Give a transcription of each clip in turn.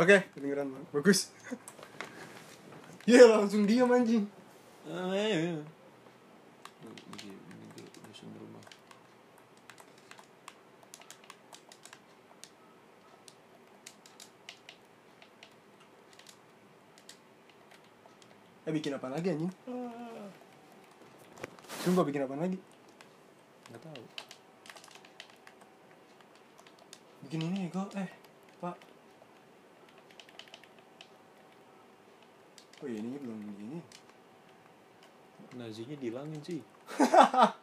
Oke, kedengeran Bang. Bagus. Iya, langsung diam anjing. Ah, rumah. Eh bikin apa lagi anjing? Sumpah bikin apa lagi? Nggak tahu. Bikin ini kok. Eh, Pak. Oh iya, ini belum ini. Nazinya dihilangin sih.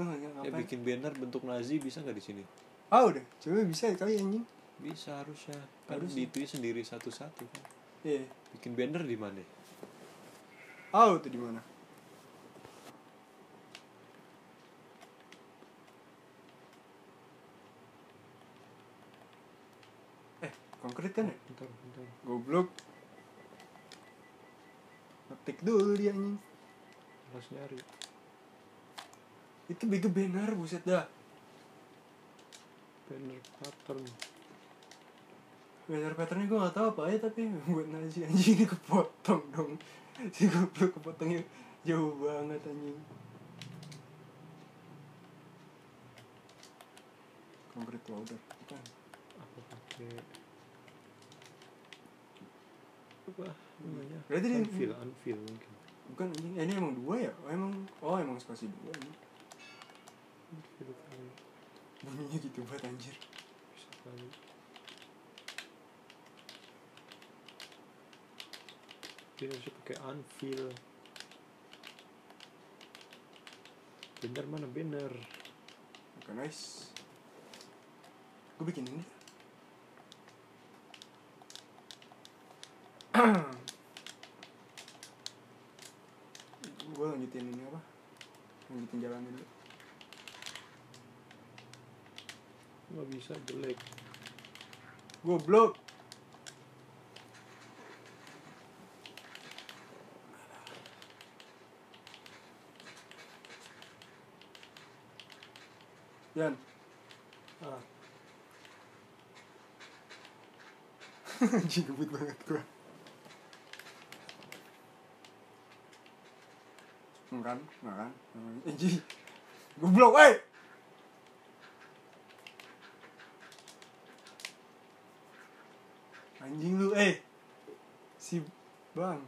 Ngapain? bikin banner bentuk Nazi bisa nggak di sini? Ah udah, coba bisa kali anjing. Bisa harusnya. Kan Harusnya. di itu sendiri satu-satu kan. Iya. Bikin banner di mana? Ah tuh di mana? Eh, konkret kan ya? Bentar, bentar. Goblok. Ngetik dulu dia anjing. Harus nyari. Itu bego banner buset dah. Banner pattern. Banner patternnya gue gak tau apa ya tapi buat nasi anjing ini kepotong dong. Si goblok kepotongnya jauh banget anjing. Konkret powder, bukan. Aku pakai apa namanya? Berarti dia- unfeel, unfeel mungkin. Bukan anjing, ini emang dua ya? Oh emang, oh emang spasi dua kali. Bunyinya gitu banget anjir. Dia harusnya pakai unfeel. Banner mana banner? Oke nice. Gue bikin ini. gue lanjutin ini apa? Lanjutin jalan dulu. Nggak bisa jelek. Goblok. Yan. Ah, Anjing banget gua. Makan, makan. Anjing. Goblok, eh. Anjing lu, eh. Si Bang.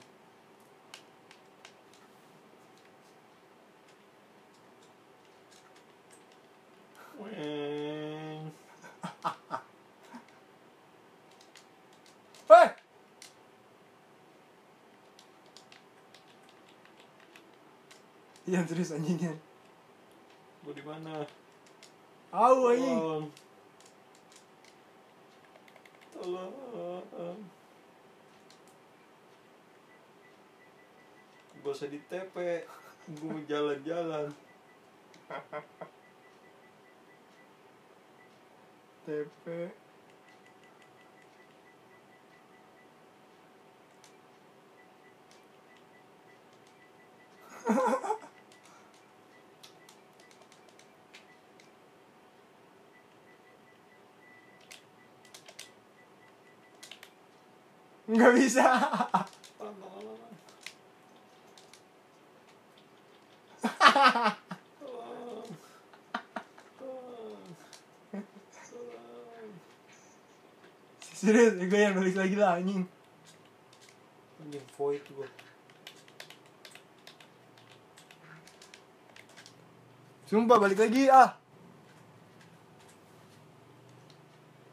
Weng. Eh. Iya serius anjingnya. Gua di mana? Au anjing. Tolong. Tolong. Gak usah di TP. Gue jalan-jalan. TP. Nggak bisa. Serius, gue yang balik lagi lah anjing. Anjing void gua. Sumpah balik lagi ah.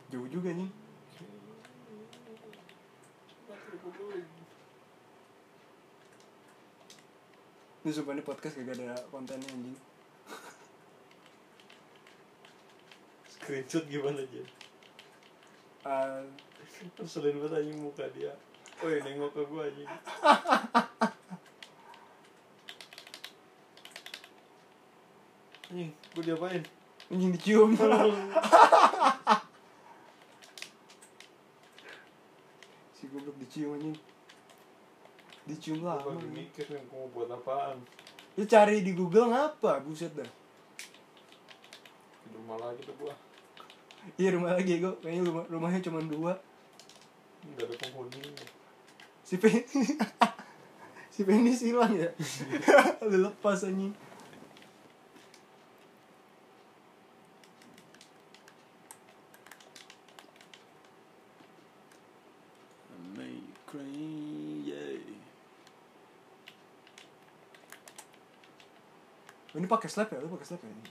Jauh juga nih. Ini sumpah ini podcast gak ada kontennya anjing. Screenshot gimana aja? Ah, Ngeselin banget anjing muka dia. Woi, nengok ke gua anjing. Anjing, gua diapain? anjing dicium. si goblok dicium anjing. Dicium lah. Lagi mikir nih, mau buat apaan. Lu cari di Google ngapa? Buset dah. Tidur malah gitu gua. iya rumah lagi gue kayaknya rumah rumahnya cuma dua Udah ada penghuni. si Pe si penis hilang ya lu lepas anjing Make crazy. Oh, ini pakai slap ya lu pakai slap ya ini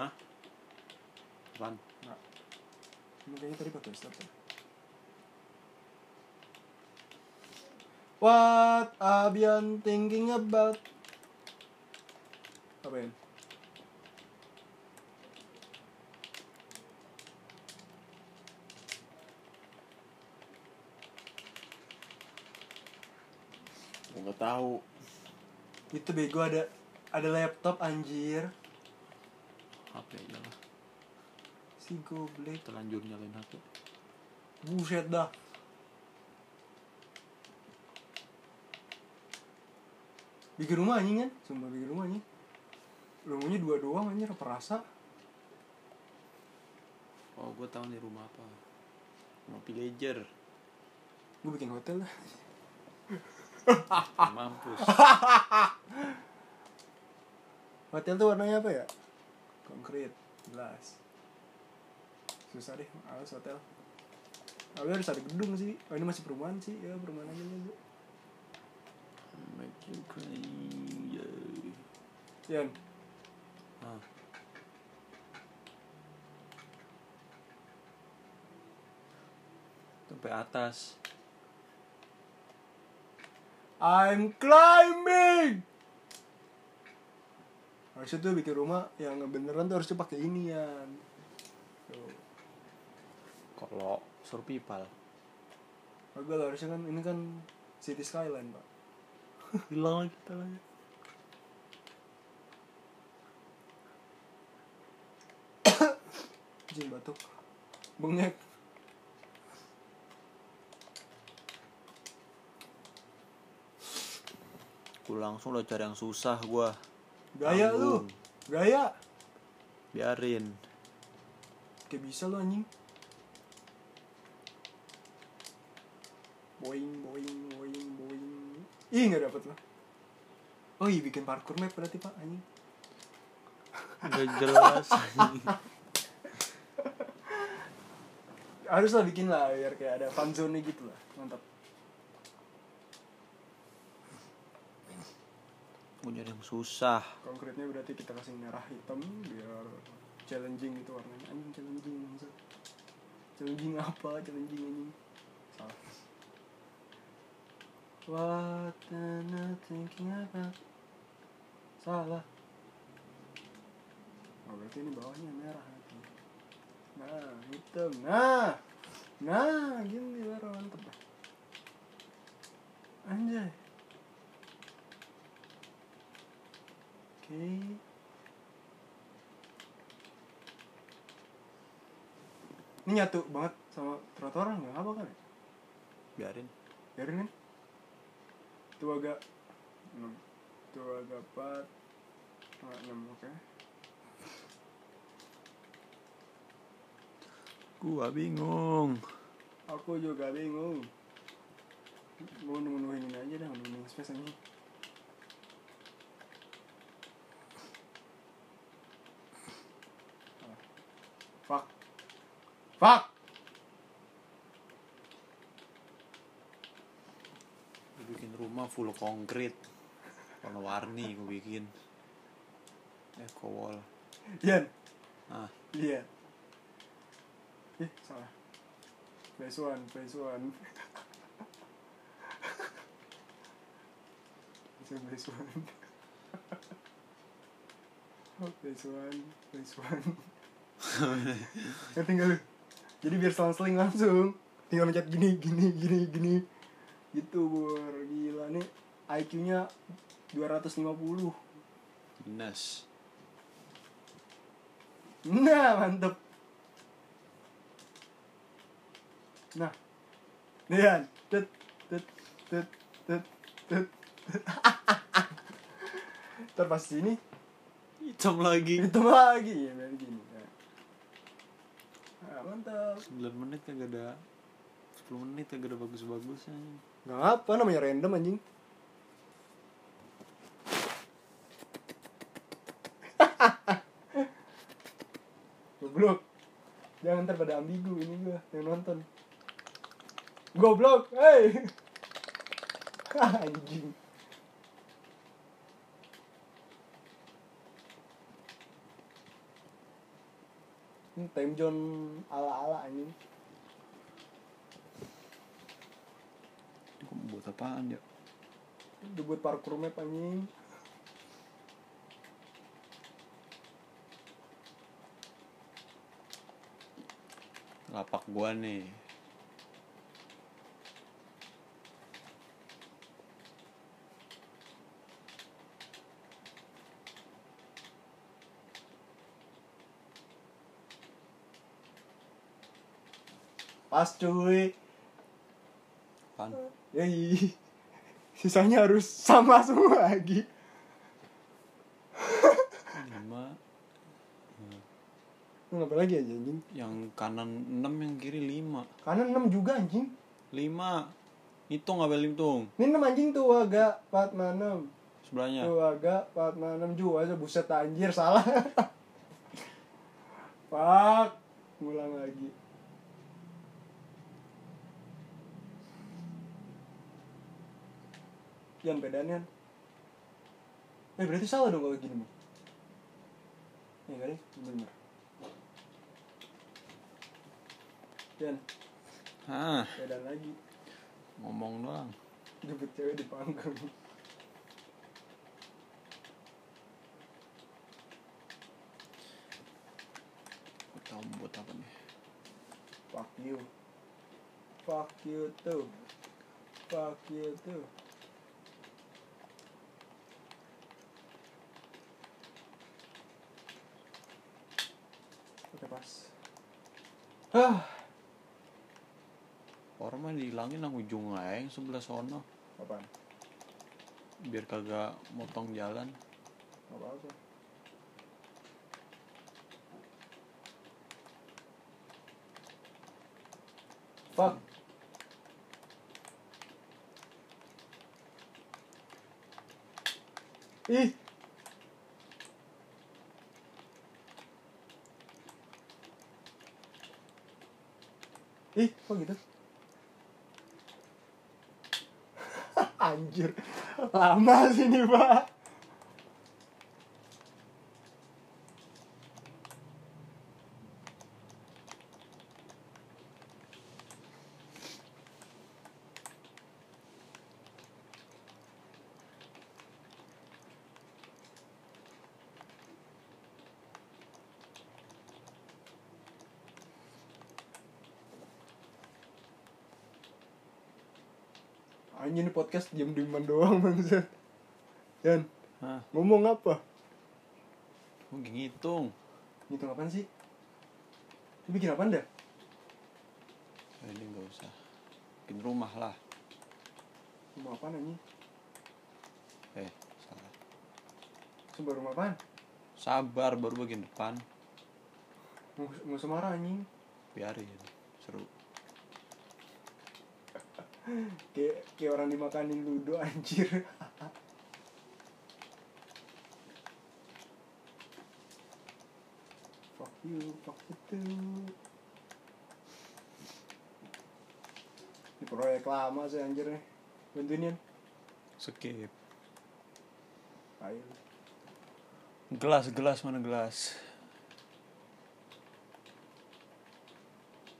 Hah? Apaan? Ini kayaknya tadi pakai slap ya What I've been thinking about Apa? Gua nggak tahu. Itu bego ada ada laptop anjir HP aja lah. Si goblok Terlanjur nyalain HP. Buset dah Bikin rumah anjing kan? Sumpah bikin rumah anjing Rumahnya dua doang anjir apa rasa Oh, gua tahu nih rumah apa. Rumah villager. Gue bikin hotel lah Mampus. Hotel tuh warnanya apa ya? Konkret, jelas. Susah deh, males hotel. Tapi harus ada gedung sih. Oh ini masih perumahan sih, ya perumahan aja dulu. Make you crazy. Yan, Ah. Sampai atas. I'm climbing. Harusnya tuh bikin rumah yang beneran tuh harusnya pakai ini. Tuh. Kalau survival Agak harusnya kan ini kan city skyline pak. hilang lagi kita lagi. Jin batuk. Bengek. Gue langsung udah cari yang susah gua. Gaya lu. Tanggung. Gaya. Biarin. Kayak bisa lu anjing. Boing, boing, boing, boing. Ih, nggak dapet lah. Oh iya, bikin parkour map berarti pak anjing. Udah jelas. Harus lah bikin lah biar kayak ada fun zone gitu lah. Mantap. Nyari yang susah. Konkretnya berarti kita kasih merah hitam biar challenging itu warnanya anjing challenging maksud. Challenging apa? Challenging anjing. Salah. What am I thinking about? Salah. Oh, berarti ini bawahnya merah. Nah, hitam. Nah. Nah, gini baru mantep. Anjay. Ini nyatu banget sama trotoar nggak apa kan ya? Biarin. Biarin kan? Itu agak 6 Itu agak 4 Agak 6 oke Gua bingung. Aku juga bingung Mau nemuin ini aja dah, nemuin space aja Fuck Fuck. Bikin rumah full konkret. Warna-warni gue bikin. Eco wall. Ian Ah, Lihat Eh, salah. Phase one, phase one. Itu phase one. Oh, phase one, phase one. Ya tinggal Jadi biar selang-seling langsung Tinggal mencet gini, gini, gini, gini Gitu, Bor Gila nih IQ-nya 250 dinas. Nah, mantep. Nah. Lihat. Tet, tet, tet, tet, tet. Ntar pas sini, Hitam lagi. hitam lagi. Ya, gini. Mantap. 9 menit kagak ada 10 menit kagak ada bagus-bagusnya nggak apa namanya random anjing. Goblok. Jangan ntar pada ambigu ini gua yang nonton. Goblok hei anjing ini time zone ala-ala anjing. Ini kok buat apaan ya Udah buat parkour map anjing. Lapak gua nih Pas cuy. Apaan? Yoi. Sisanya harus sama semua lagi. 5 Lu ngapa lagi aja anjing? Yang kanan 6 yang kiri 5 Kanan 6 juga anjing. 5 Hitung apa hitung. Ini 6 anjing tuh agak 4 6 Sebelahnya. Tuh agak 4 6 juga aja. Buset anjir salah. Pak Ngulang lagi Yan bedanya. Eh berarti salah dong kalau gini mah Ya kali bener. Yan. Hah? Beda lagi. Ngomong doang. Jemput cewek di panggung. Mau buat apa nih. Fuck you. Fuck you too. Fuck you too Oke pas Ah Orang mah dihilangin yang ujung aja yang sebelah sono. Apaan? Biar kagak motong jalan. Apa-apa Fuck. Ih Kok gitu? Anjir, lama sih nih, Pak. Ini podcast diam-diaman doang bangsat. Dan Hah ngomong apa? Gua ngitung Ngitung apaan sih? Lu bikin apaan dah? Ah, Ini gak usah Bikin rumah lah Rumah apaan anjing? Eh salah Sebuah rumah apaan? Sabar baru bagian depan Nggak nggak usah marah anjing Biarin Seru Kayak, kayak orang dimakanin ludo anjir. Fuck you, fuck itu Ini proyek lama sih anjir nih. Bantuin Yan Skip. Ayo. Gelas, gelas mana gelas?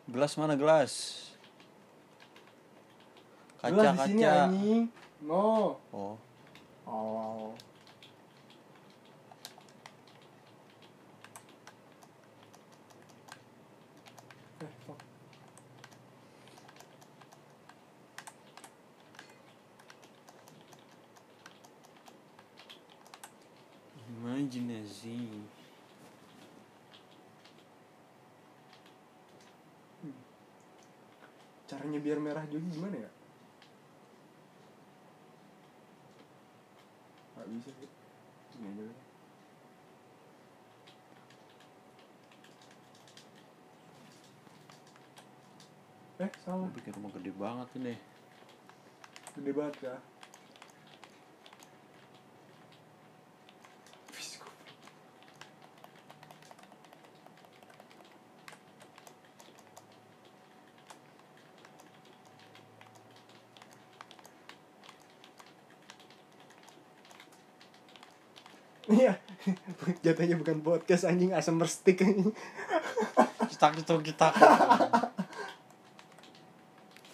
Gelas mana gelas? Kaca, di sini kaca. anjing No Oh, Oh Eh, fuck. imajinasi. Caranya biar merah juga gimana ya? Eh, salah. Bikin rumah gede banget ini. Gede banget ya. Iya, jatuhnya bukan podcast anjing asam stick anjing. Cetak cetak cetak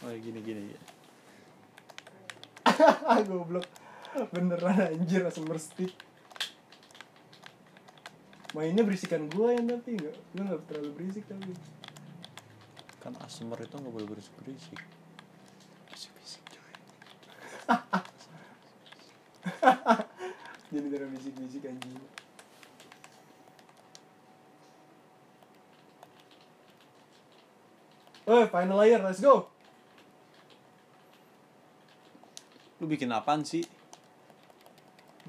Oh ya, gini gini. Goblok. Beneran anjir asam stick. Mainnya berisikan gua yang tapi enggak, gua enggak terlalu berisik tapi. Kan asmer itu nggak boleh berisik berisik Berisik berisik coy Jadi beneran bisik-bisik anjing. Oh, final layer, let's go. Lu bikin apaan sih?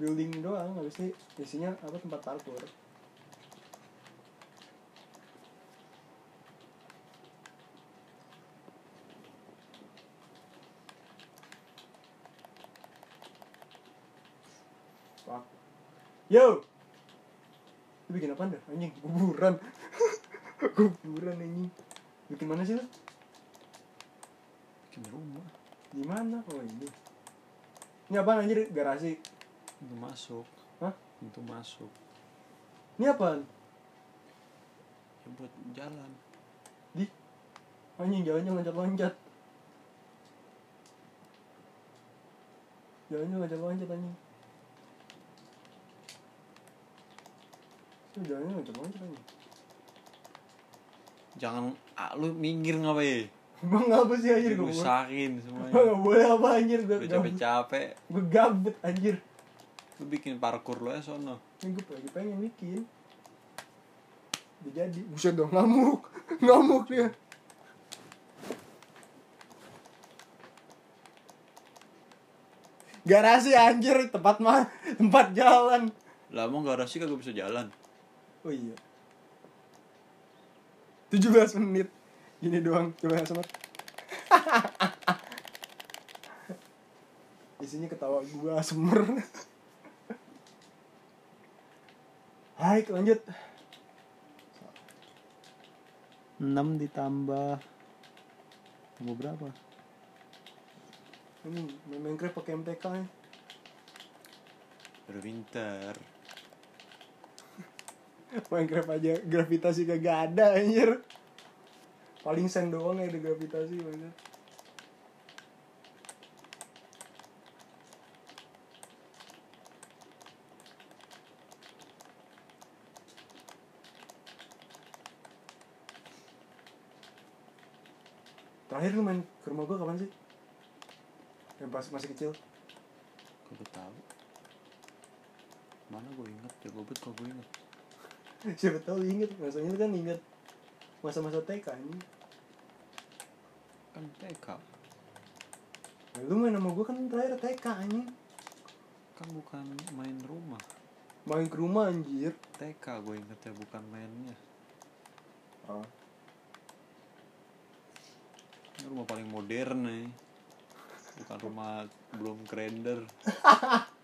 Building doang, habis ini isinya apa tempat parkour. Fuck. Yo. Lu bikin apa dah? Anjing, kuburan. kuburan anjing. Bikin mana sih lu? Bikin rumah Di mana? Oh, ini. Ini apaan anjir? Garasi. Pintu masuk Hah? Pintu masuk Ini apaan? Ya buat jalan Di anjing jalannya loncat-loncat. Jalannya loncat-loncat anjing. Itu jalannya loncat-loncat anjing. Jangan ah, Lu minggir ngapain Bang ngapa sih anjir gue? Rusakin Gak semuanya boleh apa anjir gue Gue gabut. capek-capek Gue gabut anjir. Lu bikin parkour lo ya sono Ini gue lagi pengen bikin. Udah jadi. Buset dong ngamuk. Ngamuk dia. Garasi anjir tempat mah tempat jalan. Lah mau garasi kagak bisa jalan Oh iya. 17 menit. Gini doang, coba yang semat. Isinya ketawa gua semer. Baik, lanjut. 6 ditambah Tambah berapa? Ini main Minecraft pakai MTK nih. Berwinter Minecraft aja gravitasi kagak ada anjir. Paling sen doang ya ada gravitasi banget. Terakhir lu main ke rumah gua kapan sih? Yang pas masih kecil. Kagak tahu Mana gue inget ya gue bet gue inget Siapa tahu inget, lu kan inget masa-masa TK ini. Kan TK Nah, lu main sama gua kan terakhir TK anjing. Kan bukan main rumah Main ke rumah anjir. TK gue inget ya bukan mainnya Oh. Ini rumah paling modern nih Bukan rumah belum kerender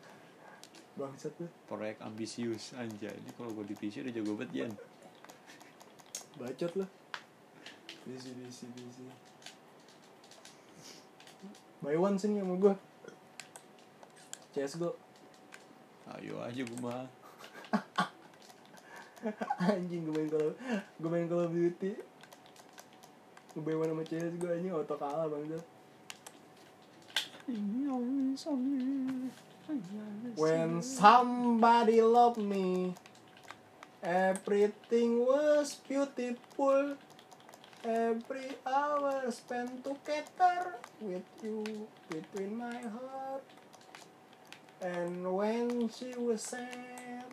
Bangsat lu. Proyek ambisius Anjay Ini kalau gue di PC udah jago banget Jan Bacot lu. Bisi bisi bisi. Buy one sini sama gua. CSGO. Ayo aja gue mah anjing gue main kalau gue main Call of Duty. Gue buy one sama CSGO anjing auto kalah bangsat. When somebody love me, everything was beautiful. Every hour spent together with you between my heart. And when she was sad,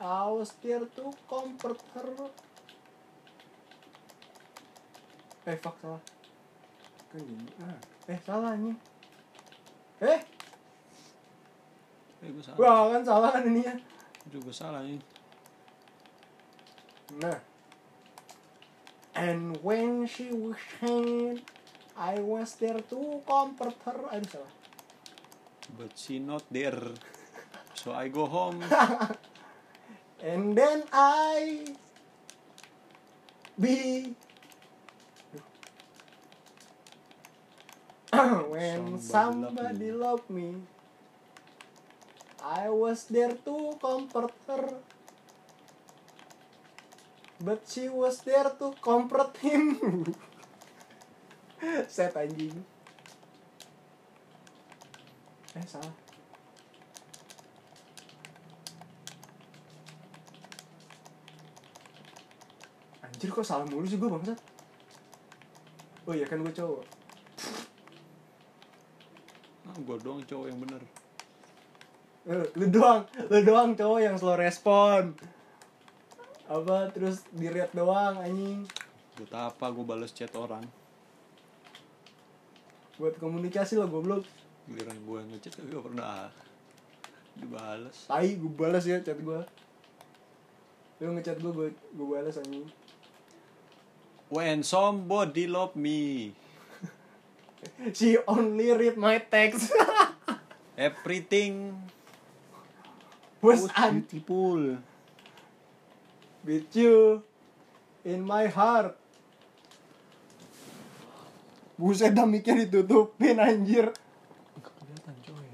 I was there to comfort her. Eh, fuck salah. Kan gini. Ah. Eh, salah nih. Eh, Eh gue salah wah kan salah kan ini ya. Itu gue salah nih Nah. And when she was hanged, I was there to comfort her. Aduh salah. But she not there. So I go home. And then I be when Somebody somebody love loved me, I was there to comfort her. But she was there to comfort him. Set anjing. Eh salah. Anjir kok salah mulu sih gue bangsat. Oh iya kan gue cowok. Nah, gue doang cowok yang bener. Lu doang, lu doang cowok yang slow respon. Apa terus di read doang anjing. Buat apa gue balas chat orang? Buat komunikasi lah goblok. Giliran gue ngechat kagak pernah dibales. Tai gue balas ya chat gue. Lu ngechat gue gue gue balas anjing. When somebody love me, She only read my text. everything Was beautiful. with you in my heart. Buset dah mikir ditutupin anjir. Gak kelihatan coy.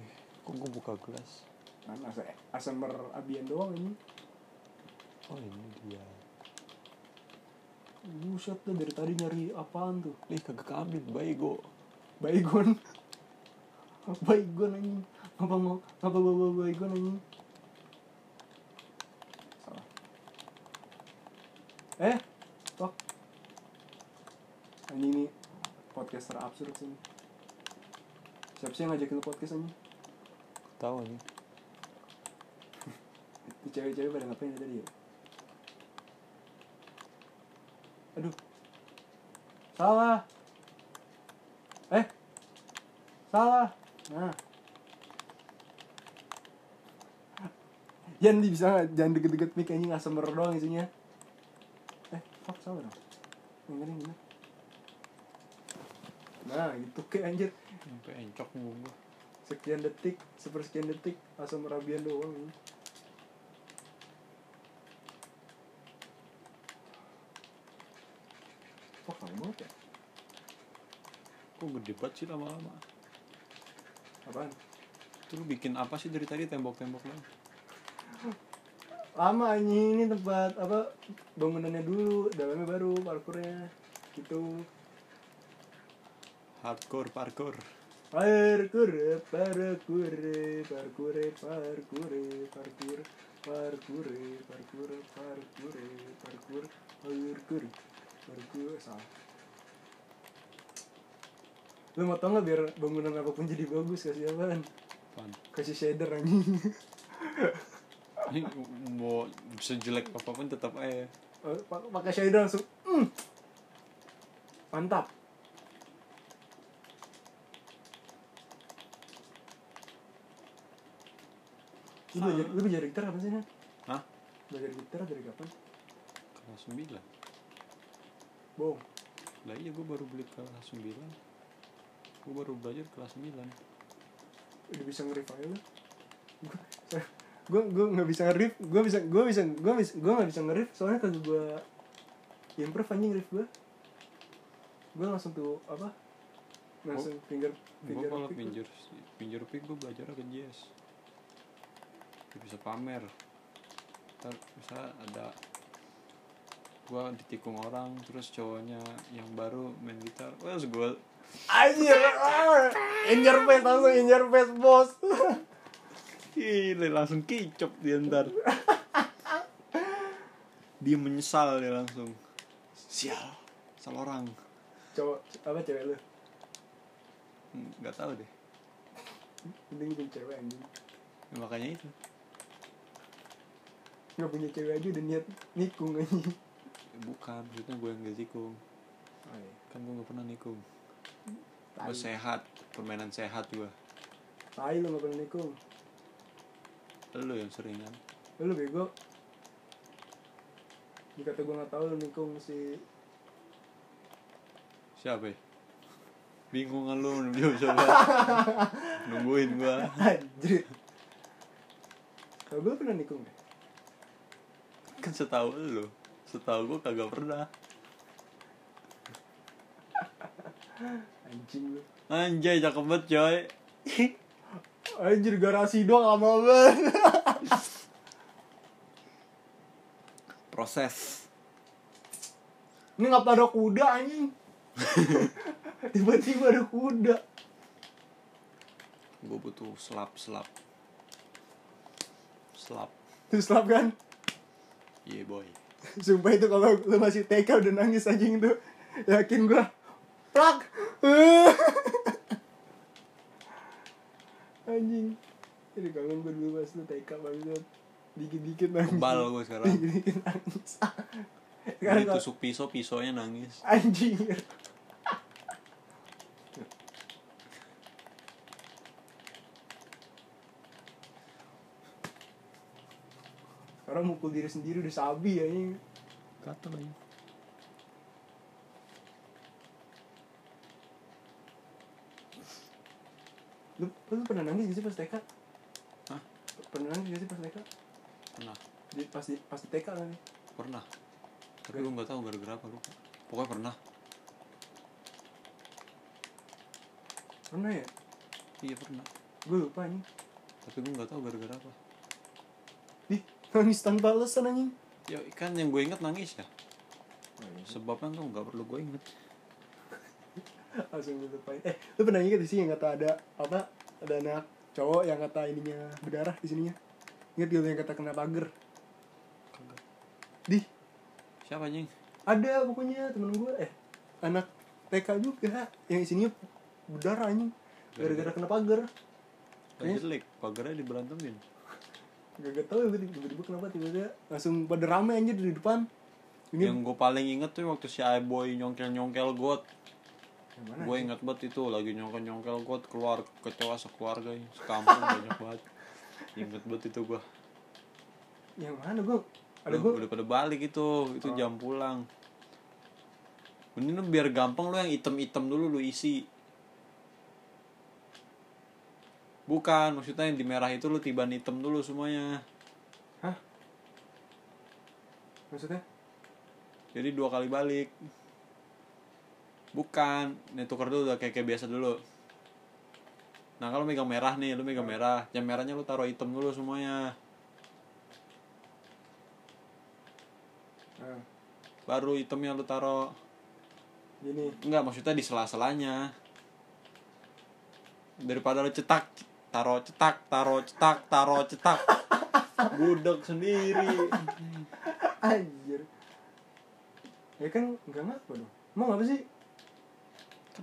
Kok gue buka gelas? Kan asa ASMR abian doang ini. Oh ini dia. Buset dah dari tadi nyari apaan tuh? Ih kagak keambil, bego. Baygon. Baygon anjing. Apa mau apa bawa baygon anjing? Salah. Eh. Anjing ini podcaster absurd sini. Siapa sih yang ngajakin lu podcast anjing? Tahu nih. Itu cewek-cewek pada ngapain tadi ya? Aduh. Salah. Eh. Salah. Nah. Jangan bisa? Jangan deket-deket mic anjing ASMR doang isinya. Fuck salah dong. Yang ini gimana? Nah, gitu kayak anjir. Sampai encok mulu gue. Sekian detik, sepersekian detik ASMR abian doang. anjing. Fuck, lama banget ya? Kok gede banget sih lama-lama. Apaan? Itu lu bikin apa sih dari tadi tembok-tembok lo? Lama anjing ini tempat apa bangunannya dulu dalamnya baru parkurnya gitu Hardcore parkour. parkur parkur parkur parkur parkur parkur parkur parkur parkur parkur parkur salah lu mau tau nggak biar bangunan apa pun jadi bagus kasih apaan Apaan? kasih shader anjing Ini mau sejelek apa pun tetap aja. Pa- pakai shader langsung mm. mantap lu belajar lu belajar gitar kapan sih Nan? Hah? belajar gitar dari kapan Kelas 9. bohong Lah iya gue baru beli kelas 9. Gue baru belajar kelas 9. udah bisa aja lu gue gue nggak bisa nge-riff gue bisa gue bisa gue bisa gue nggak bisa nge-riff soalnya kagak gue improve anjing riff gue gue langsung tuh apa langsung finger Gue finger kalau pick. pinjur pinjur pick gue belajar ke jazz. Dia bisa pamer. Ntar bisa ada gue ditikung orang terus cowoknya yang baru main gitar wah gue Anjir, ah, in your face langsung in your face bos. Gile langsung kicop dia ntar Dia menyesal dia langsung Sial Salah orang Cowok apa cewek lu? Hmm, nggak tahu deh Mending punya cewek anjing. ya, Makanya itu Gak punya cewek aja udah niat nikung anjing. Bukan Maksudnya gue yang gak tikung Oh, iya. Kan gue gak pernah nikung. Gue sehat Permainan sehat gue Tai lu gak pernah nikung. Lu yang sering kan? Lu bego. Dikata gue gak tau lu nikung si siapa ya? bingung kan lu belum coba nungguin gua. Anjir. Kalau gue pernah nikung deh kan setahu lu. Setahu gua kagak pernah. Anjing lu. Anjay cakep banget coy anjir garasi doang lama banget proses. Ini ngapa ada kuda anjing. Tiba-tiba ada kuda. Gua butuh selap selap. Selap. Terus lap kan? Iya boy. Sumpah itu kalau lu masih TK udah nangis anjing tuh. Yakin gua? Plak anjing. Jadi kangen gua dulu pas lu TK banget dikit-dikit nangis. Kebal gua sekarang. Dikit-dikit nangis. Sekarang Jadi kalau tusuk pisau pisaunya nangis. Anjing. Sekarang mukul diri sendiri udah sabi ya ini kata lagi lu, lu pernah nangis gak sih pas TK Hah? pernah nangis gak sih pas TK pernah. Di, pas di pas di TK kan? Pernah. Tapi gua nggak tahu gara-gara apa lupa. Pokoknya pernah. Pernah ya? Iya pernah. Gue lupa nih tapi gua nggak tahu gara-gara apa. Ih nangis tanpa alasan anjing. Ya kan yang gue inget nangis ya. Oh, iya. sebabnya tuh nggak perlu gue inget langsung gue lupain eh lu pernah inget sih yang kata ada apa ada anak cowok yang kata ininya berdarah di sininya? Inget lu yang kata kena pagar? Di. Siapa anjing? Ada pokoknya temen gue eh anak TK juga yang isinya berdarah anjing. Gara-gara kena pagar. Kan Kayaknya- jelek pagarnya diberantemin. Gak, gak tau ya gue tiba-tiba kenapa tiba-tiba langsung pada rame anjir di depan. Ini yang gue paling inget tuh waktu si boy nyongkel nyongkel got. yang mana gue inget banget itu lagi nyongkel nyongkel got keluar kecewa sekeluarga sekampung banyak banget. Inget banget itu gue yang mana gue ada gue udah pada balik itu itu Oh. jam pulang. Ini lu biar gampang lu yang item-item dulu lu isi. Bukan maksudnya yang di merah itu lu tiban item dulu semuanya. Maksudnya? Jadi dua kali balik bukan nih tuker dulu kayak, kayak biasa dulu. Nah kalau megang merah nih lu megang merah. Yang merahnya lu taruh item dulu semuanya. Nah, baru itemnya lu taruh. Gini. Enggak maksudnya di sela-selanya. Daripada lu cetak taruh cetak taruh cetak taruh cetak. Budek sendiri. Anjir. Ya kan nggak ngapa dong. Emang apa sih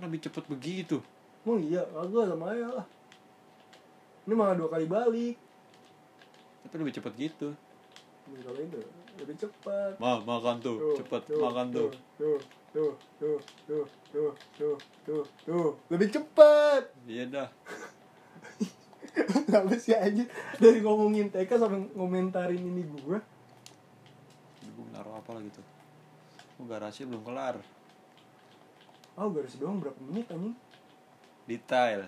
lebih cepet begitu? Emang iya agak sama ya lah ini malah dua kali balik. Tapi lebih cepet gitu. Ini kalau itu lebih cepat Ma, makan tuh, cepet makan tuh. tuh tuh tuh tuh tuh tuh tuh tuh lebih cepat iya dah. Kenapa sih aja dari ngomongin TK sampai ngomentarin ini gua. Gue naruh apa lagi tuh? Oh, garasi belum kelar oh garis doang berapa menit anjing? Detail.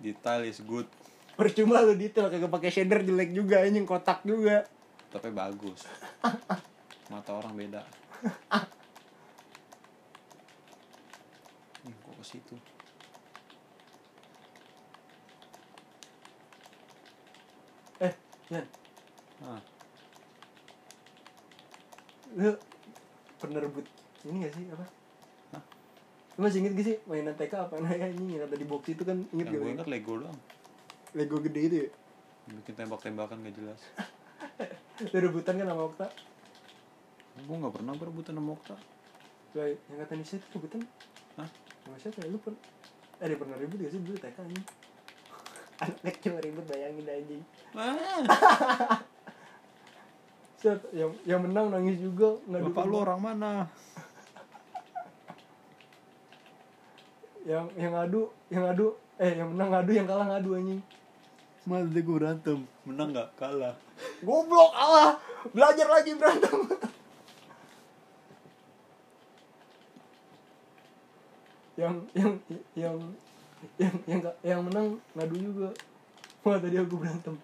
Detail is good. Percuma lu detail kagak pakai shader jelek juga anjing kotak juga. Tapi bagus. Mata orang beda. Ih, kok ke situ? Eh ya ah. Lu pernah rebut ini gak sih apa? Hah? lu masih inget gak sih mainan TK apa? Namanya anjing yang ada di box itu kan inget yang gak gue inget Lego doang. Lego gede itu ya? Bikin tembak-tembakan gak jelas. Lu rebutan kan sama Okta? Gue nggak pernah berebutan sama Okta. Lah, yang kata Nisa itu rebutan? Hah? sama siapa ya? Lu pernah eh dia pernah ribut gak sih dulu TK anjing anak kecil ribut bayangin anjing. Set, yang yang menang nangis juga ngadu bapak lu orang mana yang yang ngadu yang ngadu eh yang menang ngadu yang kalah ngadu anjing. Malah gue berantem. Menang gak? Kalah. Goblok Allah belajar lagi berantem. Yang yang yang yang yang yang menang ngadu juga. Wah tadi aku berantem.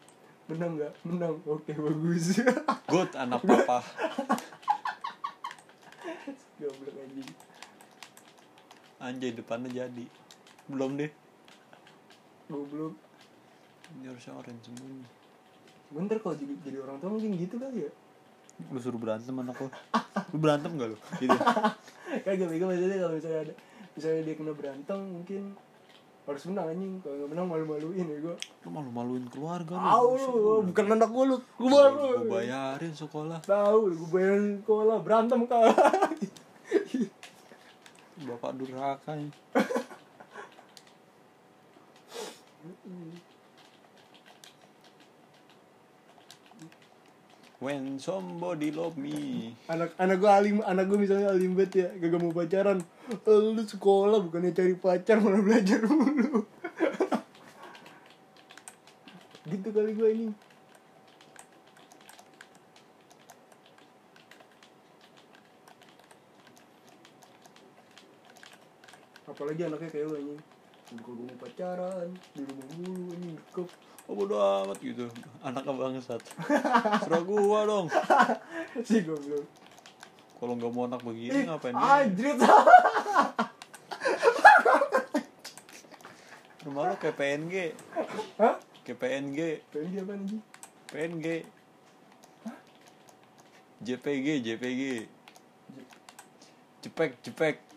Menang nggak? Menang. Oke bagus. Good anak papa. Goblok anjing anjay depannya jadi. Belum deh. Goblok ini harusnya orange semuanya. Bentar kalau jadi, jadi orang tua mungkin gitu kali ya. Lu suruh berantem anak lu. Lu berantem gak lu? Gitu. Kagak bego maksudnya kalau misalnya ada misalnya dia kena berantem mungkin harus menang anjing. Kalau nggak menang malu-maluin ya gue lu malu maluin keluarga tahu lu bukan anak gue lu. Keluar lu. gue bayarin sekolah. Tahu gue bayarin sekolah. Berantem kau bapak durhaka nih When somebody love me. Anak anak gue alim anak gue misalnya alim banget ya gak mau pacaran. Eh, lu sekolah bukannya cari pacar malah belajar mulu. Gitu kali gue ini apalagi anaknya kayak lu anjing bukan gue mau pacaran di rumah mulu anjing dekep Oh bodo amat gitu. Anaknya bangsat? Serah gua dong. Sih goblok. Kalau nggak mau anak begini ngapain dia? anjrit. Rumah lo kayak PNG hah? Kayak PNG dia apa anjing? PNG JPG JPG Jepek Jepek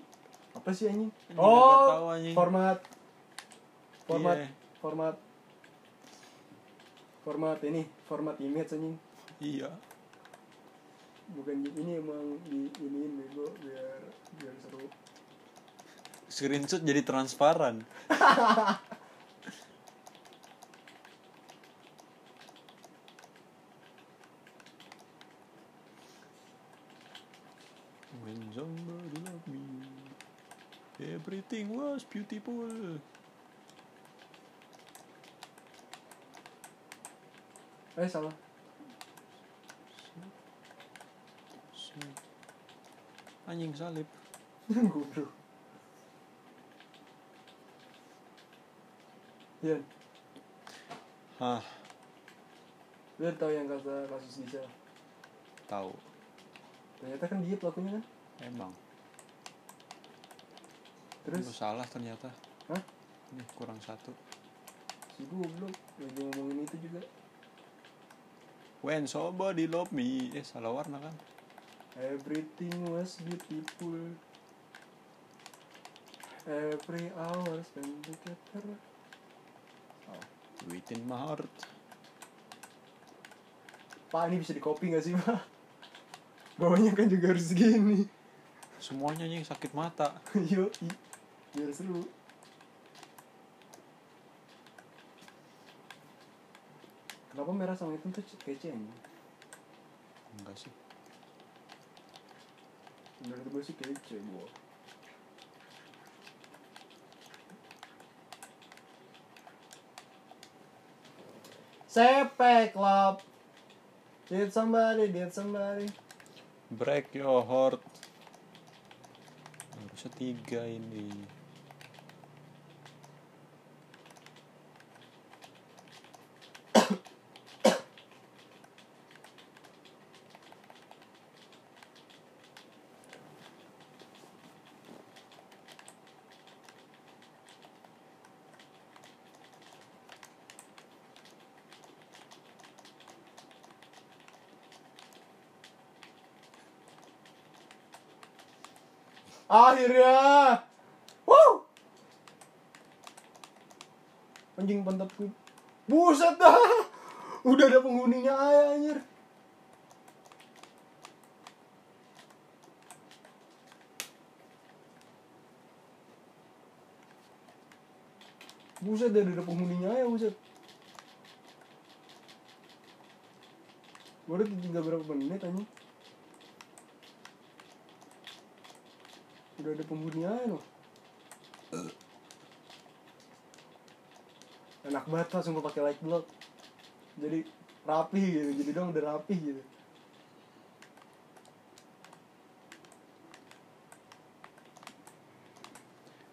apa sih anjing? Anjing, nggak tahu, oh anjing. format. Format Iya. format. Format ini format image anjing. Iya. Bukan ini emang di iniin bego biar biar seru. Screenshot jadi transparan. When somebody love me Everything was beautiful. Eh salah. Anjing salib. Goblok. Ian, Hah. Lu tahu yang kata kasus Gisel tahu ternyata kan dia pelakunya kan? Emang terus? Lu salah ternyata. Hah? Nih kurang satu. Si goblok lagi ngomongin itu juga. When somebody love me. Eh salah warna kan? Everything was beautiful. Every hour spent together. Within my heart. Pak ini bisa di copy gak sih pak? Bawahnya kan juga harus gini Semuanya yang sakit mata. Yo, biar seru. Kenapa merah sama hitam tuh kece anjing? Enggak sih. Menurut gue sih kece gue Sepek lap. Did somebody, did somebody. Break your heart. Harusnya tiga ini Akhirnya. Woo Anjing pantat gue Buset dah. Udah ada penghuninya aja anjir. Buset dah ada penghuninya aja buset. Baru tinggal berapa menit anjing Udah ada aja loh Enak banget langsung gue pakai light block Jadi rapi gitu, jadi dong udah rapi gitu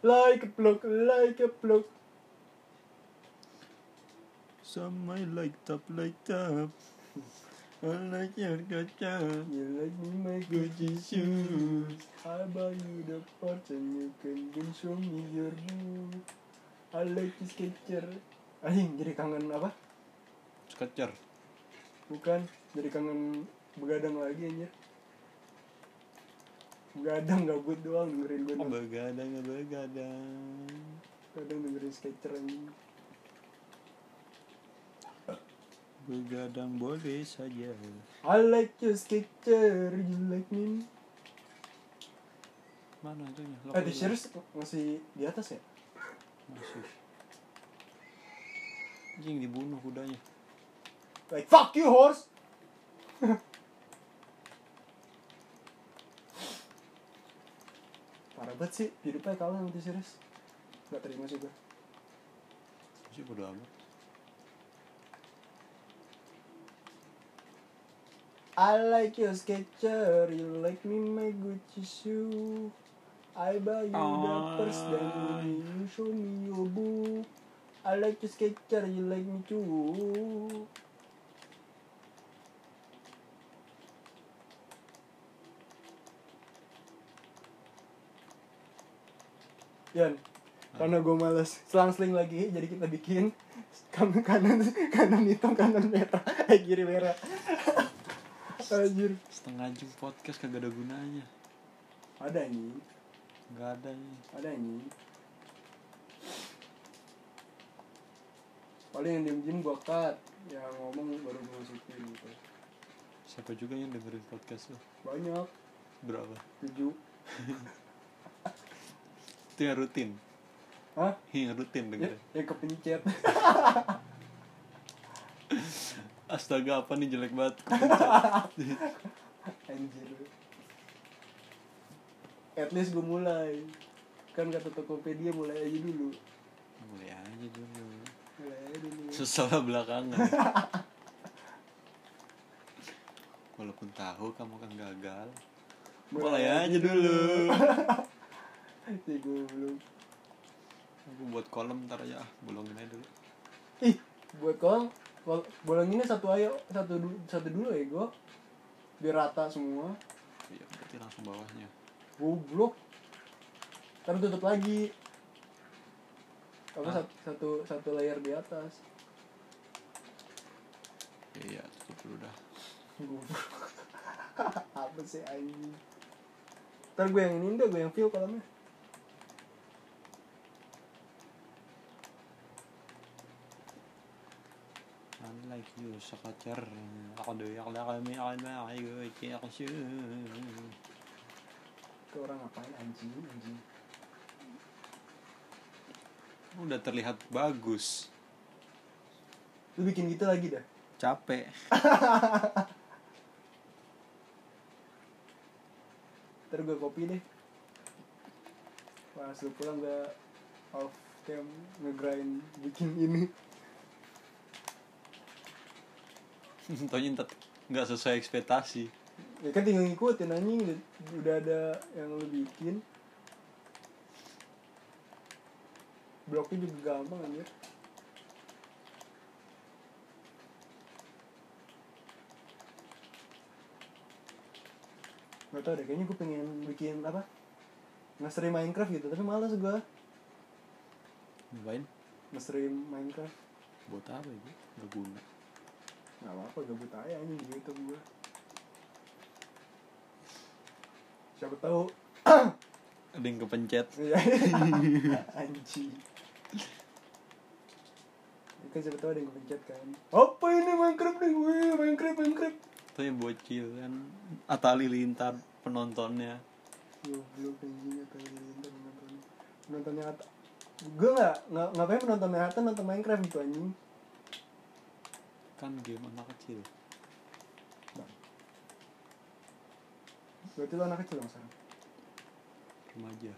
like a block, like a block. Some I like top, like top. I like your kaca. You like me my Gucci shoes. I buy you the parts and you can then show me your boot. I like this sketcher. Anjing jadi kangen apa? Sketcher. Bukan, jadi kangen begadang lagi anjir. Begadang gabut doang dengerin gue. Oh, begadang, begadang. Kadang dengerin sketcher anjing. Begadang boleh saja. I like your sketcher, you like me. Mana itunya? Eh, di series masih di atas ya? Masih. Anjing dibunuh kudanya. Like, fuck you, horse! Parah banget sih, hidupnya kalah sama T-Series Gak terima sih gue Masih bodo amat. I like your sketcher, you like me my Gucci shoe. I buy you the purse, then you show me your book I like your sketcher, you like me too. Yan, karena gue males selang-seling lagi, jadi kita bikin kanan kanan kanan hitam kanan merah, eh kiri merah. Anjir. Setengah jam podcast kagak ada gunanya. Ada nih, Nggak ada nih. ada nih. Paling yang diem-diem gue cut, yang ngomong baru gue masukin gitu. Siapa juga yang dengerin podcast lo? Banyak, Berapa? tujuh. Itu yang rutin. Hah? Yang rutin Ya, dengerin. yang kepencet. Astaga apa nih jelek banget. Anjir. At least gue mulai. Kan kata Tokopedia mulai aja dulu. Mulai aja dulu. Mulai aja dulu. Sesalah belakangan. Walaupun tahu kamu kan gagal. Mulai aja dulu. Si gue belum. Aku buat kolom ntar aja ah, bolongin aja dulu. Ih, buat kau kol- bolonginnya satu ayo satu dulu satu dulu ya gue biar rata semua. Iya, berarti langsung bawahnya. goblok. Ntar tutup lagi. Apa satu, satu satu layer di atas. Iya, tutup dulu dah. goblok. Apa sih anjing? Ntar gue yang ini deh gue yang feel kolomnya Kami, ako na, ako kaya ako siya. ke orang ngapain anjing anjing Udah terlihat bagus. lu bikin gitu lagi dah Capek. ntar gue copy deh pas lu pulang gue off cam ngegrind bikin ini Taunya nggak sesuai ekspektasi. ya kan tinggal ngikutin anjing udah, udah ada yang lu bikin bloknya juga gampang anjir Gak tau deh, kayaknya gue pengen bikin apa Nge-stream Minecraft gitu, tapi males gue Ngapain? Nge-stream Minecraft Buat apa itu? Gak guna. Gak apa-apa, gabut aja anjing di Youtube gue Siapa tahu Ada yang kepencet. Iya. Anjing. Ya kan siapa tahu ada yang kepencet kan. Apa ini Minecraft nih gue? Minecraft, Minecraft. Itu yang bocil kan. Atali lintar penontonnya. Goblok anjing atau ini penontonnya. Penontonnya Atta. Gue gak, nggak ngapain penontonnya Atta nonton Minecraft gitu anjing. Kan game anak kecil. Berarti lo anak kecil dong sekarang. Remaja.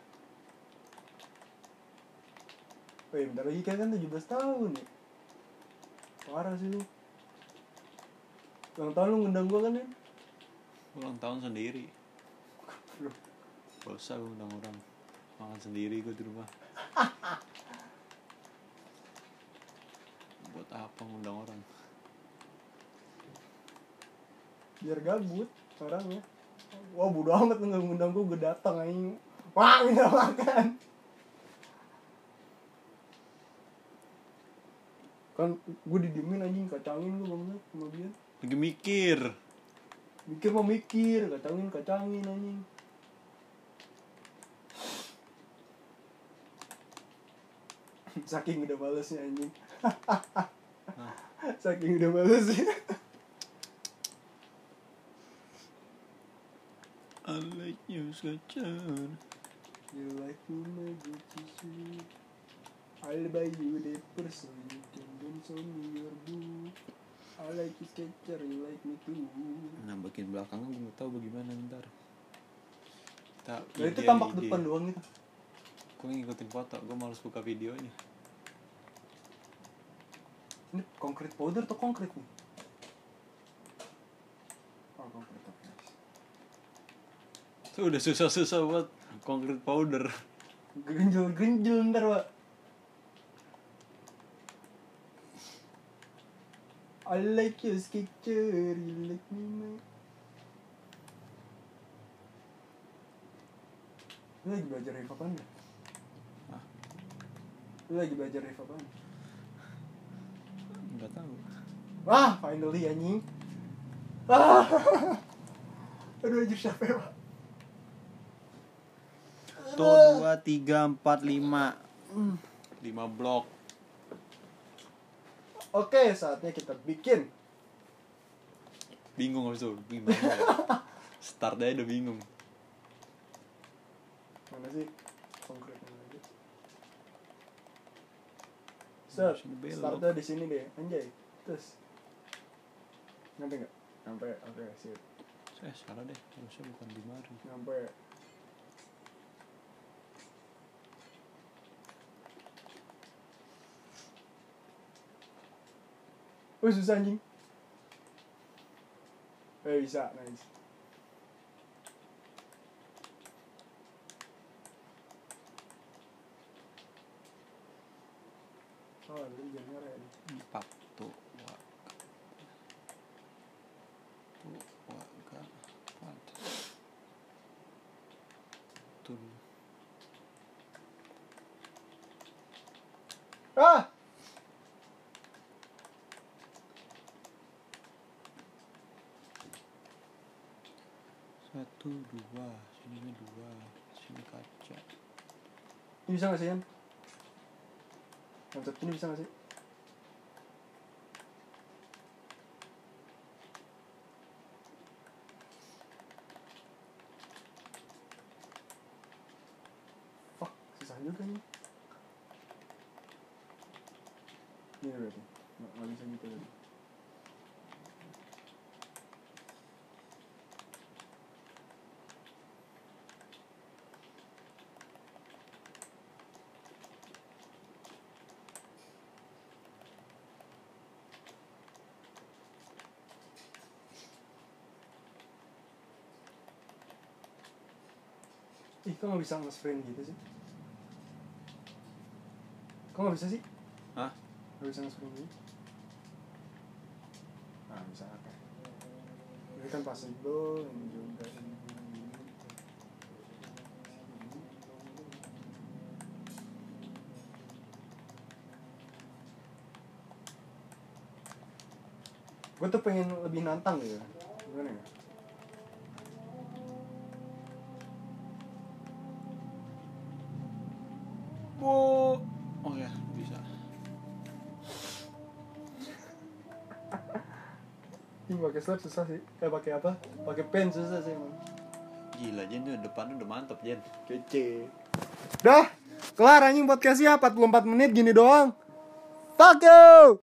Oh iya bentar lagi kan 17 tahun ya. Parah sih lu. Ulang tahun lu ngundang gue kan ya? Ulang tahun sendiri. Gak usah gue undang orang. makan sendiri gue di rumah buat apa ngundang orang biar gabut orangnya wah bodo amat nggak ngundang gue gue datang aing wah minta makan. Kan gue didiemin anjing kacangin gue banget sama dia. Lagi mikir. Mikir mau mikir kacangin kacangin anjing. Saking udah malesnya anjing. Saking udah malesnya I like you kacang You like to make it sweet I'll buy you the person you can dance on your boot I like you sketcher, you like me too. Nah bagian belakangnya gue nggak tahu bagaimana ntar. Kita Nah itu tampak ide. depan doang itu. Gue ngikutin foto gue males buka videonya. Ini konkret powder atau konkret nih? Oh konkret oke nice. Tuh udah susah-susah buat concrete powder Genjel-genjel ntar pak I like your sketcher, you like me man Lu lagi belajar riff apaan ya? Hah? Lu lagi belajar riff apaan? nggak tahu Wah, finally anjing Ah Aduh anjir capek pak tuh dua tiga empat lima lima blok Oke, saatnya kita bikin bingung abis itu bingung ya. start aja udah bingung Mana sih konkretnya lagi? Belok. startnya di sini deh, anjay. Terus, nyampe nggak? Nyampe, oke sip. eh salah deh harusnya bukan di mari Nyampe. Oh susah anjing. Eh bisa, nice. Oh, lu jangan nyerah ya. empat tuh wa tuh wa ga empat tuh Ah! satu dua sini dua sini kaca Ini bisa gak sih, Yan? Konsep ini bisa gak sih? Fuck, susah juga nih. Ini. Kok nggak bisa nge-sprint gitu sih? Kok nggak bisa sih? Hah? Nggak bisa nge-sprint gitu? Nah, bisa oke. Ini kan possible, ini juga ini. Gue tuh pengen lebih nantang gitu. Pakai slap susah sih. Eh pakai apa? Pakai pen susah sih emang. gila Jen tuh depan udah mantep Jen Kece. Dah, kelar anjing podcastnya 44 menit gini doang. Fuck you.